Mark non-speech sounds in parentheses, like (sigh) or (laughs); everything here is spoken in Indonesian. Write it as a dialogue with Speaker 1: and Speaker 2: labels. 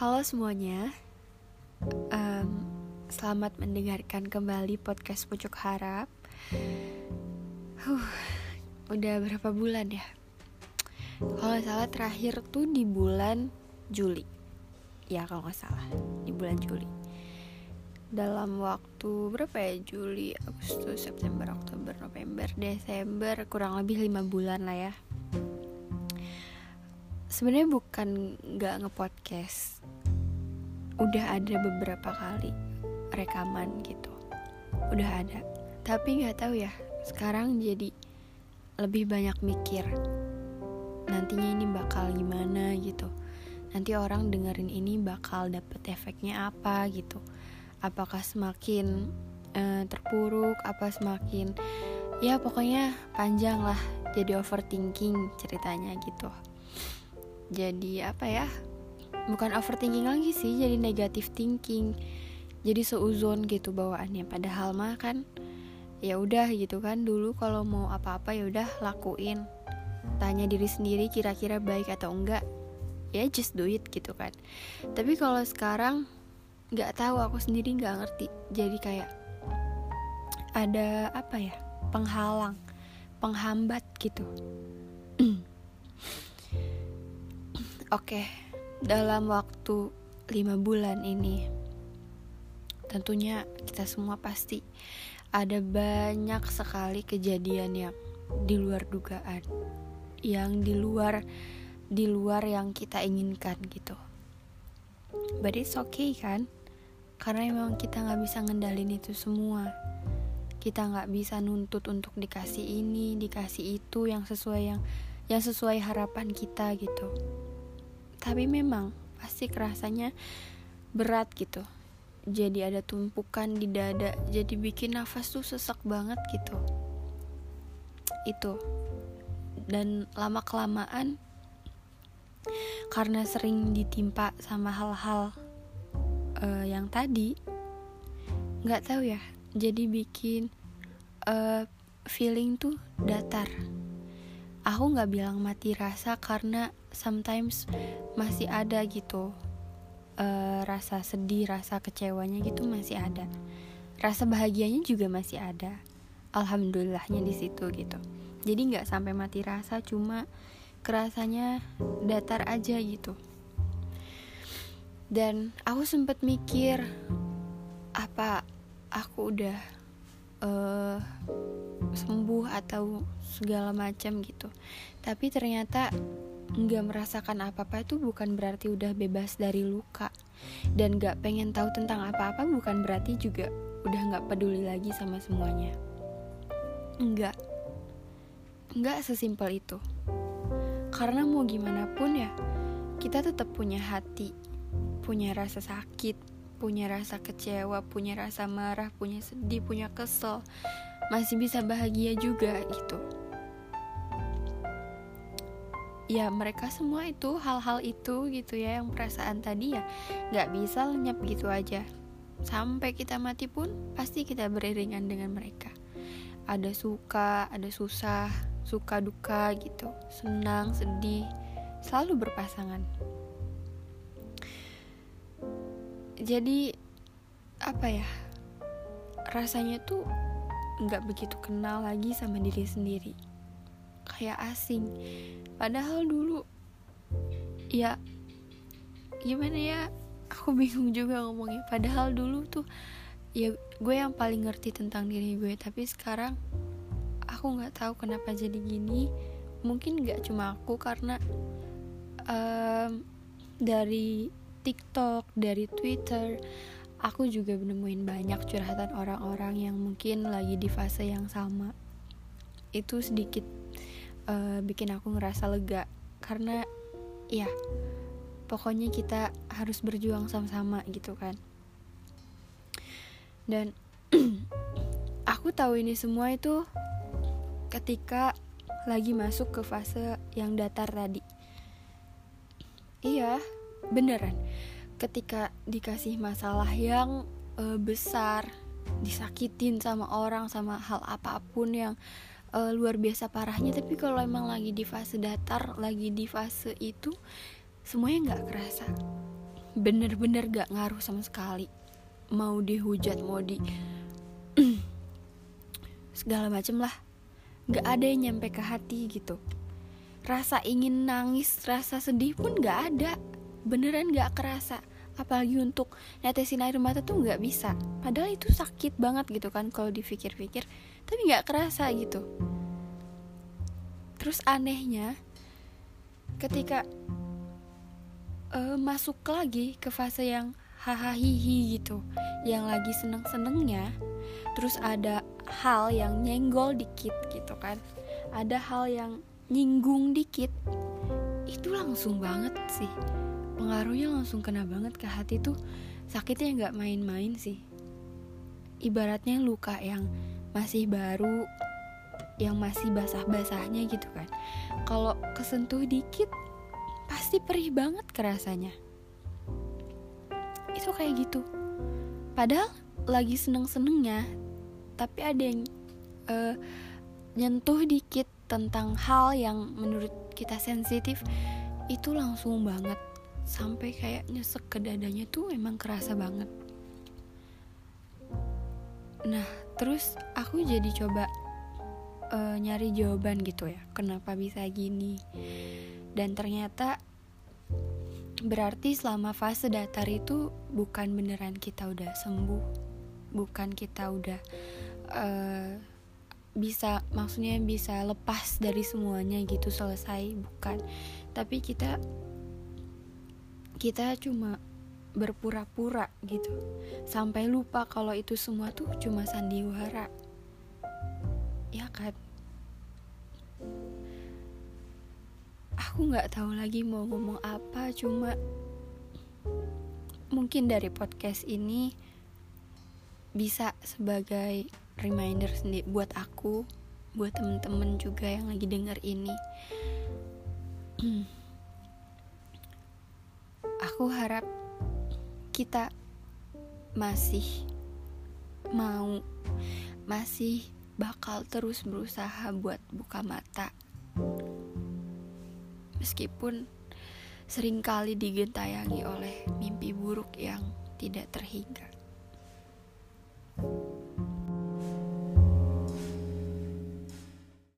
Speaker 1: Halo semuanya, um, selamat mendengarkan kembali podcast Pucuk Harap. Huh, udah berapa bulan ya? Kalau nggak salah terakhir tuh di bulan Juli. Ya kalau nggak salah di bulan Juli. Dalam waktu berapa ya? Juli, Agustus, September, Oktober, November, Desember, kurang lebih lima bulan lah ya sebenarnya bukan nggak ngepodcast. Udah ada beberapa kali rekaman gitu. Udah ada. Tapi nggak tahu ya sekarang jadi lebih banyak mikir nantinya ini bakal gimana gitu. Nanti orang dengerin ini bakal dapet efeknya apa gitu. Apakah semakin uh, terpuruk apa semakin ya pokoknya panjang lah jadi overthinking ceritanya gitu jadi apa ya bukan overthinking lagi sih jadi negatif thinking. Jadi seuzon gitu bawaannya. Padahal mah kan ya udah gitu kan dulu kalau mau apa-apa ya udah lakuin. Tanya diri sendiri kira-kira baik atau enggak ya just do it gitu kan. Tapi kalau sekarang nggak tahu aku sendiri nggak ngerti. Jadi kayak ada apa ya penghalang penghambat gitu (clears throat) Oke, dalam waktu lima bulan ini, tentunya kita semua pasti ada banyak sekali kejadian yang di luar dugaan, yang di luar di luar yang kita inginkan gitu. But it's okay kan? Karena memang kita nggak bisa ngendalin itu semua. Kita nggak bisa nuntut untuk dikasih ini, dikasih itu yang sesuai yang yang sesuai harapan kita gitu tapi memang pasti kerasanya berat gitu. Jadi ada tumpukan di dada jadi bikin nafas tuh sesak banget gitu. Itu. Dan lama kelamaan karena sering ditimpa sama hal-hal uh, yang tadi nggak tahu ya jadi bikin uh, feeling tuh datar. Aku nggak bilang mati rasa karena sometimes masih ada gitu uh, rasa sedih rasa kecewanya gitu masih ada. Rasa bahagianya juga masih ada. Alhamdulillahnya di situ gitu. Jadi nggak sampai mati rasa cuma kerasanya datar aja gitu. Dan aku sempet mikir apa aku udah uh, sembuh atau segala macam gitu. Tapi ternyata nggak merasakan apa-apa itu bukan berarti udah bebas dari luka. Dan nggak pengen tahu tentang apa-apa bukan berarti juga udah nggak peduli lagi sama semuanya. Nggak. Nggak sesimpel itu. Karena mau gimana pun ya kita tetap punya hati punya rasa sakit punya rasa kecewa punya rasa marah punya sedih punya kesel. Masih bisa bahagia juga gitu ya mereka semua itu hal-hal itu gitu ya yang perasaan tadi ya nggak bisa lenyap gitu aja. Sampai kita mati pun pasti kita beriringan dengan mereka. Ada suka ada susah suka duka gitu senang sedih selalu berpasangan. Jadi apa ya rasanya tuh nggak begitu kenal lagi sama diri sendiri kayak asing. Padahal dulu ya gimana ya aku (laughs) bingung juga ngomongnya. Padahal dulu tuh ya gue yang paling ngerti tentang diri gue. Tapi sekarang aku nggak tahu kenapa jadi gini. Mungkin nggak cuma aku karena um, dari TikTok dari Twitter aku juga menemuin banyak curhatan orang-orang yang mungkin lagi di fase yang sama. Itu sedikit uh, bikin aku ngerasa lega. Karena ya pokoknya kita harus berjuang sama-sama gitu kan. Dan (clears throat) aku tahu ini semua itu ketika lagi masuk ke fase yang datar tadi. Iya beneran. Ketika dikasih masalah yang uh, besar disakitin sama orang sama hal apa pun yang uh, luar biasa parahnya. Tapi kalau emang lagi di fase datar lagi di fase itu semuanya nggak kerasa. Bener-bener gak ngaruh sama sekali. Mau dihujat mau di (clears throat) segala macem lah. Gak ada yang nyampe ke hati gitu. Rasa ingin nangis rasa sedih pun gak ada. Beneran gak kerasa. Apalagi untuk netesin air mata tuh gak bisa. Padahal itu sakit banget gitu kan kalau dipikir-pikir tapi gak kerasa gitu. Terus anehnya ketika uh, masuk lagi ke fase yang hahaha gitu yang lagi seneng-senengnya terus ada hal yang nyenggol dikit gitu kan. Ada hal yang nyinggung dikit itu langsung banget sih. Pengaruhnya langsung kena banget ke hati tuh. Sakitnya nggak main-main sih. Ibaratnya luka yang masih baru yang masih basah-basahnya gitu kan. Kalau kesentuh dikit pasti perih banget kerasanya. Itu kayak gitu. Padahal lagi seneng-senengnya tapi ada yang uh, nyentuh dikit tentang hal yang menurut kita sensitif itu langsung banget. Sampai kayak nyesek ke dadanya tuh emang kerasa banget nah terus aku jadi coba uh, nyari jawaban gitu ya kenapa bisa gini dan ternyata Berarti selama fase datar itu bukan beneran kita udah sembuh, bukan kita udah uh, bisa, maksudnya bisa lepas dari semuanya gitu selesai, bukan. Tapi kita kita cuma berpura-pura gitu, sampai lupa kalau itu semua tuh cuma sandiwara, ya kan? aku nggak tahu lagi mau ngomong apa cuma mungkin dari podcast ini bisa sebagai reminder sendiri buat aku buat temen-temen juga yang lagi denger ini. (clears throat) Aku harap kita masih mau masih bakal terus berusaha buat buka mata meskipun sering kali digentayangi oleh mimpi buruk yang tidak terhingga.